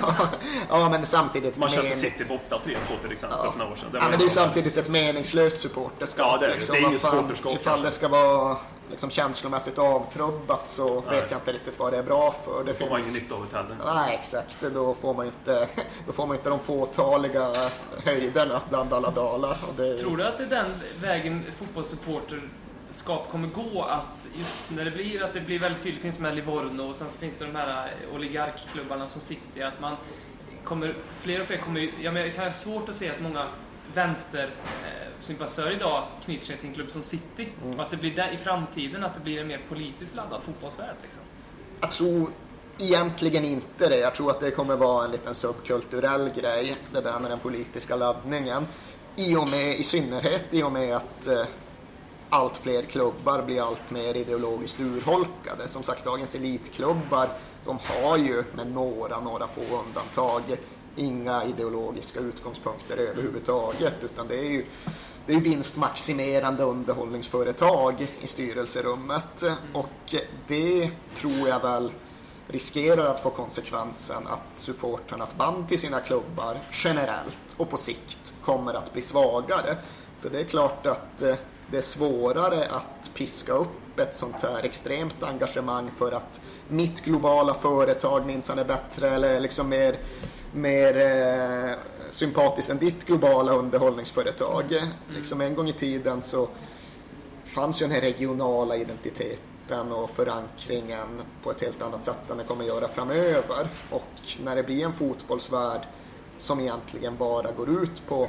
ja, men samtidigt... Man köpte men- City borta 3-2 till exempel för några år sedan. Ja, var men det är samtidigt ett meningslöst supporterskap. Ja, det är det. liksom. Det är fan, supporterskap, Ifall det ska vara liksom, känslomässigt avtrubbat så Nej. vet jag inte riktigt vad det är bra för. Det får man ingen nytta av det heller. Nej, exakt. Då får man inte, då får man inte de fåtaliga höjderna bland alla dalar. Och det, Tror du att det är den vägen fotbollssupporterskap kommer gå? Att just när det blir, att det blir väldigt tydligt, det finns med Livorno och sen så finns det de här eh, oligarkklubbarna som City, att man kommer, fler och fler kommer ju- ja, men jag kan ha svårt att se att många vänstersympatisörer idag knyter sig till en klubb som City. Mm. Och att det blir där, i framtiden att det blir en mer politiskt laddad fotbollsvärld. Liksom. Jag tror egentligen inte det. Jag tror att det kommer vara en liten subkulturell grej, det där med den politiska laddningen. I och med, i synnerhet i och med att eh, allt fler klubbar blir allt mer ideologiskt urholkade. Som sagt, dagens elitklubbar, de har ju med några, några få undantag inga ideologiska utgångspunkter överhuvudtaget utan det är ju det är vinstmaximerande underhållningsföretag i styrelserummet och det tror jag väl riskerar att få konsekvensen att supporternas band till sina klubbar generellt och på sikt kommer att bli svagare. För det är klart att eh, det är svårare att piska upp ett sånt här extremt engagemang för att mitt globala företag minsann är bättre eller liksom mer, mer eh, sympatiskt än ditt globala underhållningsföretag. Liksom en gång i tiden så fanns ju den här regionala identiteten och förankringen på ett helt annat sätt än det kommer göra framöver. Och när det blir en fotbollsvärld som egentligen bara går ut på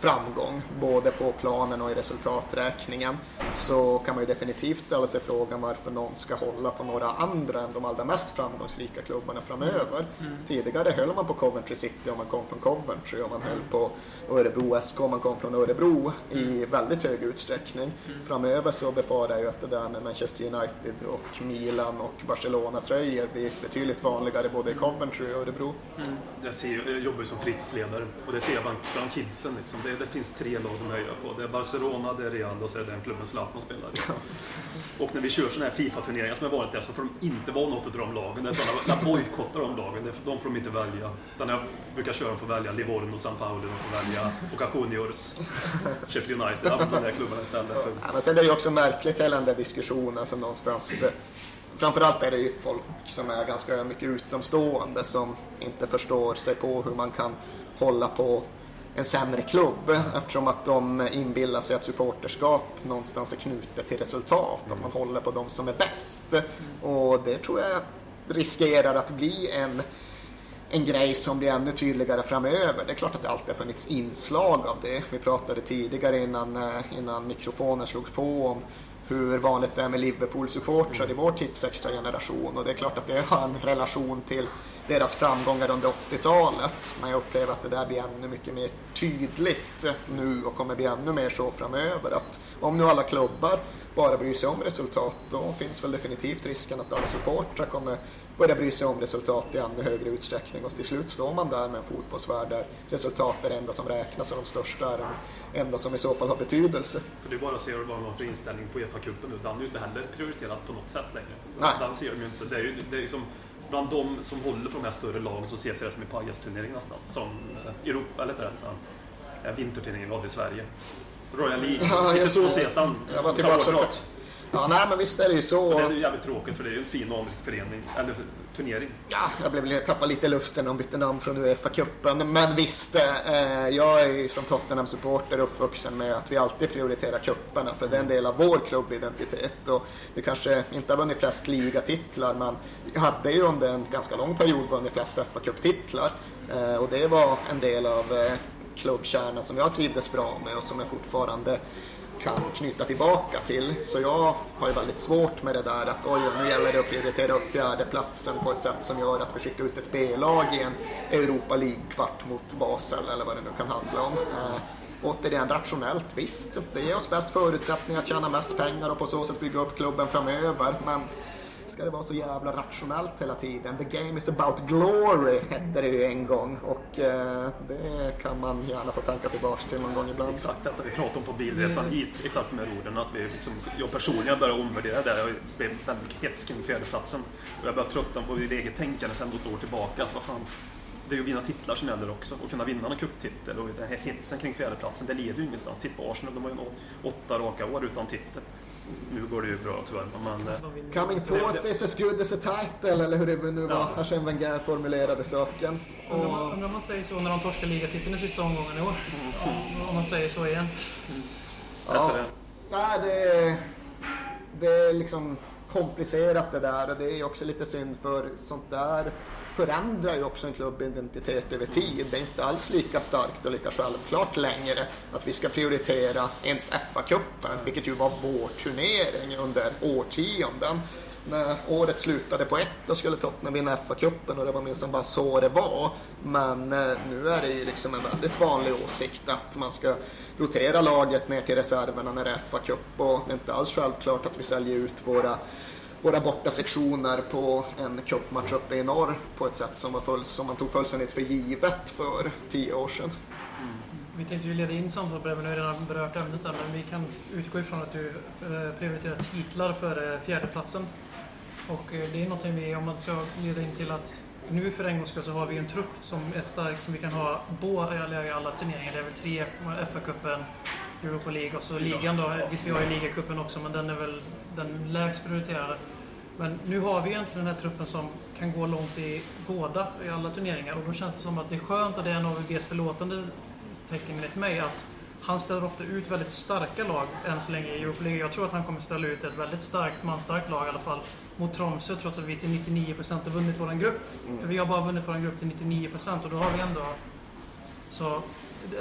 framgång, både på planen och i resultaträkningen, så kan man ju definitivt ställa sig frågan varför någon ska hålla på några andra än de allra mest framgångsrika klubbarna framöver. Tidigare höll man på Coventry City om man kom från Coventry och man höll på Örebro SK om man kom från Örebro i väldigt hög utsträckning. Framöver så befarar jag ju att det där med Manchester United och Milan och Barcelona-tröjor blir betydligt vanligare både i Coventry och Örebro. Jag, ser, jag jobbar ju som fritidsledare och det ser jag bland, bland kidsen. Liksom. Det, det finns tre lag de höjer på. Det är Barcelona, det är Real och så är det den klubben Zlatan spelar i. Och när vi kör sådana här Fifa-turneringar som har varit där så får de inte vara något av de lagen. Det är sådana, jag bojkottar de lagen. Det- De får de inte välja. Utan jag brukar köra, de får välja Livorno, San Paolo, de får välja Boca Juniors, Sheffield United, de där klubbarna istället. För, Ja, men sen är det ju också märkligt hela den där diskussionen som någonstans eh, Framförallt är det ju folk som är ganska mycket utomstående som inte förstår sig på hur man kan hålla på en sämre klubb eftersom att de inbillar sig att supporterskap någonstans är knutet till resultat, att man håller på de som är bäst. Och det tror jag riskerar att bli en en grej som blir ännu tydligare framöver. Det är klart att det alltid har funnits inslag av det. Vi pratade tidigare innan, eh, innan mikrofonen slogs på om hur vanligt det är med Liverpool-supportrar i vår Tipsextra-generation och det är klart att det har en relation till deras framgångar under 80-talet. Men jag upplever att det där blir ännu mycket mer tydligt nu och kommer bli ännu mer så framöver. Att om nu alla klubbar bara bryr sig om resultat då finns väl definitivt risken att alla supportrar kommer börja bry sig om resultat i ännu högre utsträckning och till slut står man där med en fotbollsvärld där resultat är det enda som räknas och de största är de enda som i så fall har betydelse. för det är bara att se vad de har för inställning på Uefa-cupen nu. Den är ju inte heller prioriterad på något sätt längre. Nej. Den ser de ju inte. Det är ju, det är ju som bland de som håller på de här större lagen så ses det som en pajasturnering nästan. Som eh, Europa, eller inte det, eh, vinterturneringen vi hade i Sverige. Royal League, Ja, lite så det. ses den. Jag var tillbaka Ja, nej men visst är det ju så. Det är ju jävligt tråkigt för det är ju en fin och anrik förening, eller turnering. Ja, jag blev tappade lite lusten när de bytte namn från Uefa-cupen. Men visst, eh, eh, jag är ju som Tottenham-supporter uppvuxen med att vi alltid prioriterar cuperna för det är en del av vår klubbidentitet. Och vi kanske inte har vunnit flest ligatitlar men vi hade ju under en ganska lång period vunnit flest FA-cuptitlar. Eh, och det var en del av eh, klubbkärnan som jag trivdes bra med och som jag fortfarande kan knyta tillbaka till. Så jag har ju väldigt svårt med det där att oj, nu gäller det att prioritera upp fjärdeplatsen på ett sätt som gör att vi skickar ut ett B-lag i en Europa League-kvart mot Basel eller vad det nu kan handla om. Eh, återigen, rationellt visst. Det ger oss bäst förutsättningar att tjäna mest pengar och på så sätt bygga upp klubben framöver. Men ska det vara så jävla rationellt hela tiden? The game is about glory hette det ju en gång och eh, det kan man gärna få tanka tillbaks till någon gång ibland. Exakt detta vi pratade om på bilresan hit, exakt med orden. Att vi, liksom, jag personligen börjar omvärdera det. Jag blev väldigt hets kring fjärdeplatsen. Och jag börjar tröttna på mitt eget tänkande sedan ett år tillbaka. Att vad fan, det är ju att vinna titlar som gäller också. Och kunna vinna en cuptitel. Och den här hetsen kring fjärdeplatsen, det leder ju ingenstans. Titta på Arsenal, de har ju åtta raka år utan titel. Nu går det ju bra tyvärr, eh, Coming forth is as good as a title, eller hur det nu var Ja. Arsène Wenger formulerade saken. Undrar Och, undrar om man säger så när de torskar ligatiteln i sista omgången i år. Om- Om man säger så igen. alltså, ja, nej, det, är- det är liksom komplicerat det där och det är också lite synd för sånt där förändrar ju också en klubbidentitet över tid. Det är inte alls lika starkt och lika självklart längre att vi ska prioritera ens FA-cupen, vilket ju var vår turnering under årtionden. När året slutade på ett, då skulle Tottenham vinna FA-cupen och det var minst bara så det var. Men eh, nu är det ju liksom en väldigt vanlig åsikt att man ska rotera laget ner till reserverna när det är FA-cup och det är inte alls självklart att vi säljer ut våra våra borta sektioner på en cupmatch uppe i norr på ett sätt som, var full, som man tog fullständigt för givet för tio år sedan. Mm. Vi tänkte ju leda in samtalet på det, men nu har redan berört ämnet där. Men vi kan utgå ifrån att du eh, prioriterar titlar före fjärdeplatsen. Och eh, det är någonting vi, om man ska leda in till att nu för en gångs skull så har vi en trupp som är stark som vi kan ha båda, i alla turneringar. Det är väl tre, FA-cupen, Europa League och så ligan då. Visst, vi har ju ligacupen också, men den är väl den lägst prioriterade. Men nu har vi egentligen den här truppen som kan gå långt i båda, i alla turneringar. Och då känns det som att det är skönt att det är en AVBs förlåtande tecken enligt mig att han ställer ofta ut väldigt starka lag än så länge i Europa League. Jag tror att han kommer ställa ut ett väldigt starkt, manstarkt lag i alla fall mot Tromsö trots att vi till 99% har vunnit vår grupp. För vi har bara vunnit vår grupp till 99% och då har vi ändå... Så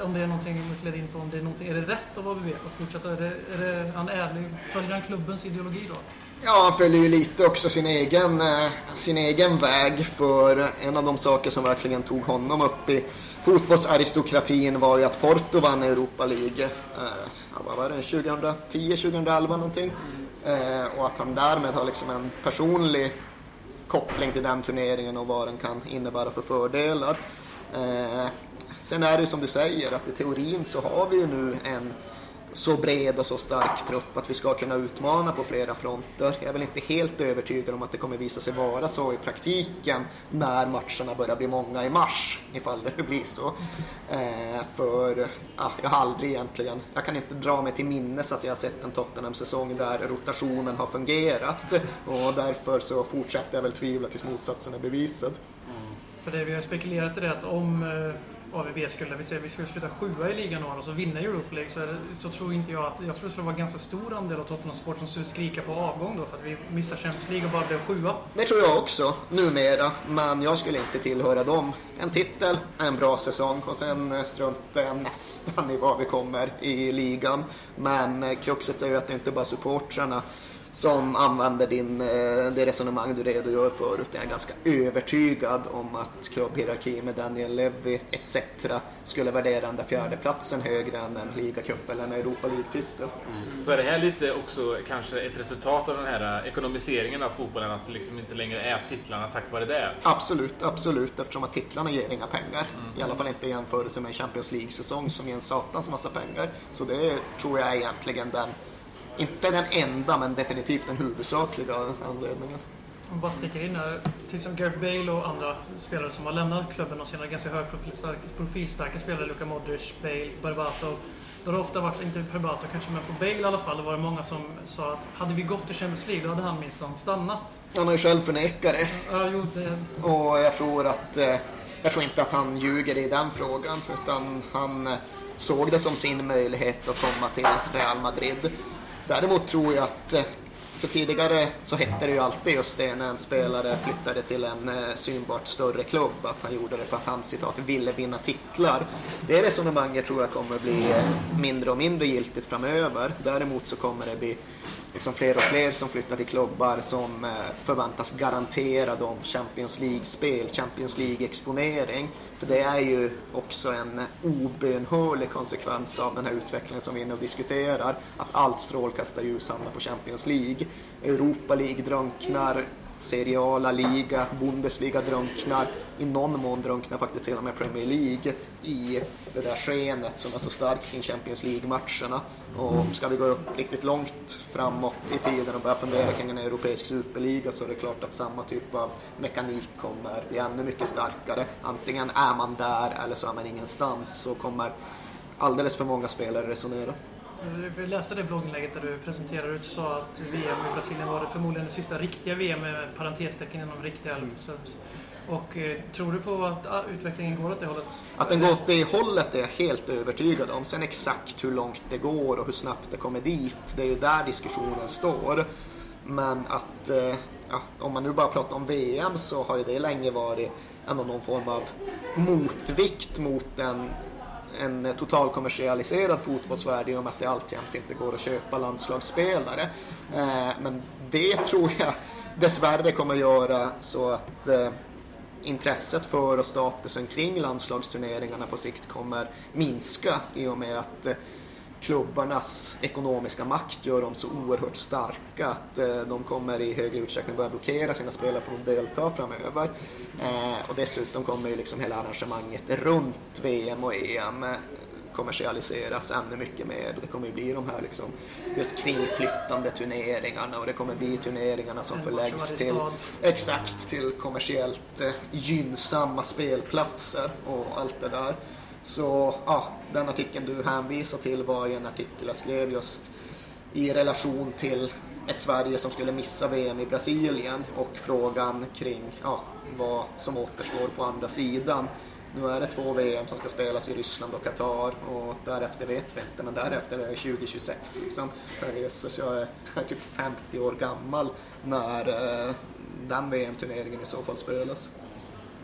om det är någonting vi måste leda in på, om det är, någonting, är det rätt av ABB att fortsätta? Är det, är det han ärlig? Följer han klubbens ideologi då? Ja, han följer ju lite också sin egen, eh, sin egen väg för en av de saker som verkligen tog honom upp i fotbollsaristokratin var ju att Porto vann Europa League. Eh, vad var det? 2010, 2011 någonting. Eh, och att han därmed har liksom en personlig koppling till den turneringen och vad den kan innebära för fördelar. Eh, sen är det som du säger att i teorin så har vi ju nu en så bred och så stark trupp att vi ska kunna utmana på flera fronter. Jag är väl inte helt övertygad om att det kommer visa sig vara så i praktiken när matcherna börjar bli många i mars, ifall det blir så. Eh, för ja, jag har aldrig egentligen, jag kan inte dra mig till minnes att jag har sett en Tottenham-säsong där rotationen har fungerat och därför så fortsätter jag väl tvivla tills motsatsen är bevisad. Mm. För det vi har spekulerat i det att om eh, AVB skulle, vi säger vi skulle sluta sjua i ligan och så vinna Europa League så, är det, så tror inte jag att, jag tror det skulle vara en ganska stor andel av Tottenham Sport som skulle skrika på avgång då för att vi missar Champions League och bara blev sjua. Det tror jag också, numera. Men jag skulle inte tillhöra dem. En titel, en bra säsong och sen eh, struntar jag nästan i var vi kommer i ligan. Men eh, kruxet är ju att det inte bara supportrarna som använder din, eh, det resonemang du redogör för. Utan jag är ganska övertygad om att klubbhierarki med Daniel Levy etc. skulle värdera den där fjärdeplatsen högre än en ligacup eller en Europa League-titel. Så är det här lite också kanske ett resultat av den här ekonomiseringen av fotbollen? Att det liksom inte längre är titlarna tack vare det? Absolut, absolut. Eftersom att titlarna ger inga pengar. I alla fall inte i jämförelse med en Champions League-säsong som ger en satans massa pengar. Så det tror jag är egentligen den inte den enda, men definitivt den huvudsakliga anledningen. Om bara sticker in här. Till exempel Gareth Bale och andra spelare som har lämnat klubben och senare ganska högprofilstarka profilstarka spelare. Luka Modric, Bale, Barbato. Då har det ofta varit, inte Barbato kanske, men på Bale i alla fall, då var det många som sa att hade vi gått till Champions League då hade han minsann stannat. Han har ju själv förnekat det. Ja, jo, det, Och jag tror att eh, jag tror inte att han ljuger i den frågan utan han eh, såg det som sin möjlighet att komma till Real Madrid. Däremot tror jag att eh, för tidigare så hette det ju alltid just det när en spelare flyttade till en eh, synbart större klubb att han gjorde det för att han citat ville vinna titlar. Det resonemanget tror jag kommer bli eh, mindre och mindre giltigt framöver. Däremot så kommer det bli liksom fler och fler som flyttar till klubbar som eh, förväntas garantera dem Champions League-spel, Champions League-exponering. För det är ju också en obönhörlig konsekvens av den här utvecklingen som vi nu diskuterar. Att allt strålkastarljus hamnar på Champions League. Europa League drunknar, Serie A, La Liga, Bundesliga drunknar. I någon mån drunknar faktiskt till och med Premier League i det där skenet som är så starkt kring Champions League-matcherna. Och ska vi gå upp riktigt långt framåt i tiden och börja fundera kring en europeisk superliga så är det klart att samma typ av mekanik kommer bli ännu mycket starkare. Antingen är man där eller så är man ingenstans så kommer alldeles för många spelare resonera. Vi läste det blogginlägget där du presenterade och sa att VM i Brasilien var det förmodligen det sista riktiga VM med parentestecken inom riktiga. Så- Och eh, tror du på att ah, utvecklingen går åt det hållet? Att den går åt det hållet är jag helt övertygad om. Sen exakt hur långt det går och hur snabbt det kommer dit, det är ju där diskussionen står. Men att, eh, ja, om man nu bara pratar om VM så har ju det länge varit ändå någon form av motvikt mot en, en total kommersialiserad fotbollsvärld i och med att det alltjämt inte går att köpa landslagsspelare. Eh, men det tror jag dessvärre kommer göra så att eh, intresset för och statusen kring landslagsturneringarna på sikt kommer minska i och med att eh, klubbarnas ekonomiska makt gör dem så oerhört starka att eh, de kommer i högre utsträckning börja blockera sina spelare från att delta framöver. Eh, och dessutom kommer ju liksom hela arrangemanget runt VM och EM eh, kommersialiseras ännu mycket mer. Det kommer ju bli de här liksom just kringflyttande turneringarna och det kommer bli turneringarna som förläggs till exakt till kommersiellt gynnsamma spelplatser och allt det där. Så ja, den artikeln du hänvisar till var ju en artikel jag skrev just i relation till ett Sverige som skulle missa VM i Brasilien och frågan kring ja, vad som återstår på andra sidan. Nu är det två VM som ska spelas i Ryssland och Qatar och därefter vet vi inte, men därefter är det 2026. Liksom. Herrejösses, jag är, jag är typ 50 år gammal när eh, den VM-turneringen i så fall spelas.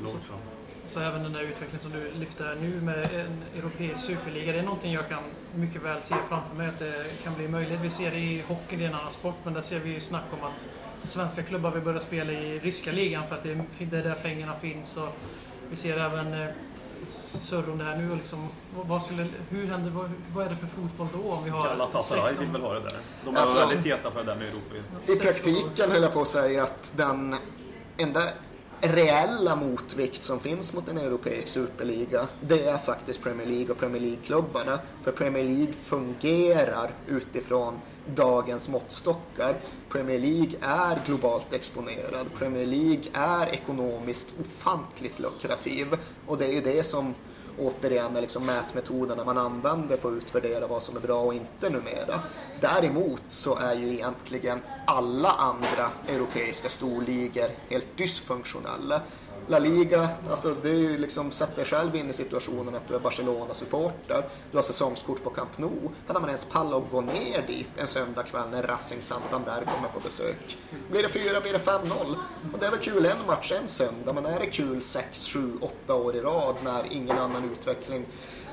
Långt fram. Så även den där utvecklingen som du lyfter nu med en europeisk superliga, det är någonting jag kan mycket väl se framför mig att det kan bli möjligt. Vi ser det i hockey, det är en annan sport, men där ser vi ju snack om att svenska klubbar vill börja spela i ryska ligan för att det är där pengarna finns. Och vi ser även surr om det här nu. och Liksom, vad- vad, skulle, hur händer, vad, vad är det för fotboll då? Om vi har Galatasaray 16 vill väl ha det där. De är Alltså- väldigt heta på det där med Europa. I praktiken höll jag på att säga att den enda reella motvikt som finns mot en europeisk superliga, det är faktiskt Premier League och Premier League-klubbarna. För Premier League fungerar utifrån dagens måttstockar. Premier League är globalt exponerad. Premier League är ekonomiskt ofantligt lukrativ. Och det är ju det som återigen är liksom mätmetoderna man använder för att utvärdera vad som är bra och inte numera. Däremot så är ju egentligen alla andra europeiska storligor helt dysfunktionella. La Liga, alltså du liksom, sätt dig själv in i situationen att du är Barcelona-supporter, du har säsongskort på Camp Nou. Hade man ens pallat att gå ner dit en söndagkväll när Racing Santander kommer på besök? Blir det 4, blir det 5-0? Och det är väl kul en match en söndag, men är det kul 6, 7, 8 år i rad när ingen annan utveckling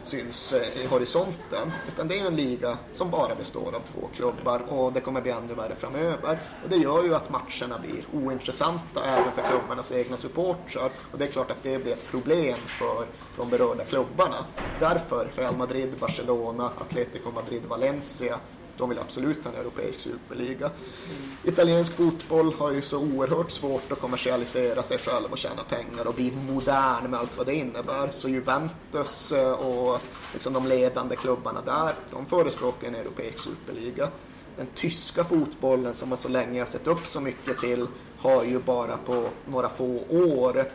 syns eh, i horisonten. Utan det är en liga som bara består av två klubbar och det kommer bli ännu värre framöver. Och det gör ju att matcherna blir ointressanta även för klubbarnas egna supportrar. Och det är klart att det blir ett problem för de berörda klubbarna. Därför Real Madrid, Barcelona, Atletico Madrid, Valencia de vill absolut ha en europeisk superliga. Italiensk fotboll har ju så oerhört svårt att kommersialisera sig själv och tjäna pengar och bli modern med allt vad det innebär. Så Juventus eh, och liksom de ledande klubbarna där, de förespråkar en europeisk superliga. Den tyska fotbollen som man så länge har sett upp så mycket till har ju bara på några få år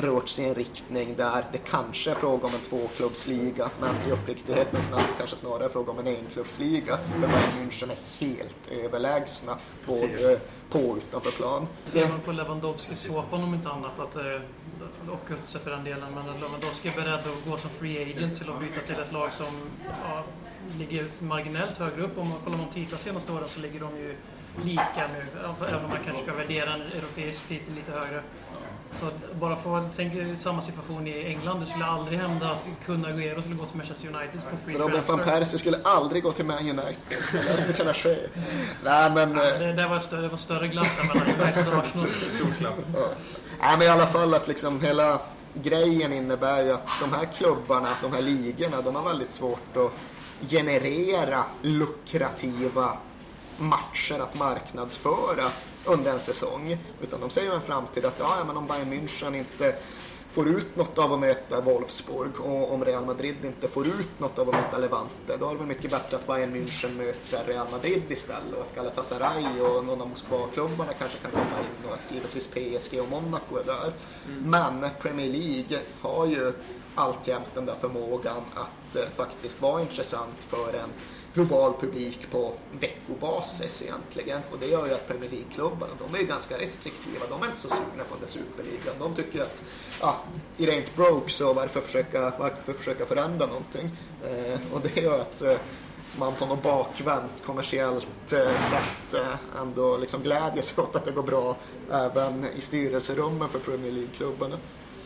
rört sig i en riktning där det kanske är fråga om en tvåklubbsliga, men i uppriktighetens namn kanske snarare är fråga om en enklubbsliga. För Bayern München är helt överlägsna både på och utanför plan. Ser man på Lewandowski-såpan om inte annat, att, eh, och Götze för den delen, men att Lewandowski är beredd att gå som free agent till att byta till ett lag som ja, ligger marginellt högre upp. Om man kollar de titlar senaste åren så ligger de ju lika nu, även om man kanske ska värdera en europeisk titel lite högre. Så bara för att tänka samma situation i England, det skulle aldrig hända att Kun Agüero skulle gå till Manchester United på free Robin van transfer. Persie skulle aldrig gå till Man United, det skulle inte kunna ske. Nej men... eh, Det, det, var större, det var större glapp där mellan United och Arsenal. Stor klapp. Ja. Nej, men i alla fall att liksom hela grejen innebär ju att de här klubbarna, de här ligorna, de har väldigt svårt att generera lukrativa matcher att marknadsföra under en säsong. Utan de ser ju en framtid att ja, men om Bayern München inte får ut något av att möta Wolfsburg och om Real Madrid inte får ut något av att möta Levante då är det väl mycket bättre att Bayern München möter Real Madrid istället och att Galatasaray och någon av Moskva-klubbarna kanske kan komma in och att givetvis PSG och Monaco är där. Men Premier League har ju alltjämt den där förmågan att eh, faktiskt vara intressant för en global publik på veckobasis egentligen. Och det gör ju att Premier League-klubbarna, de är ju ganska restriktiva. De är inte så sugna på den där superligan. De tycker att, ja, it ain't broke, så varför försöka, varför försöka förändra någonting? Eh, och det gör att eh, man på något bakvänt kommersiellt eh, sätt eh, ändå liksom glädjer sig åt att det går bra även i styrelserummen för Premier League-klubbarna.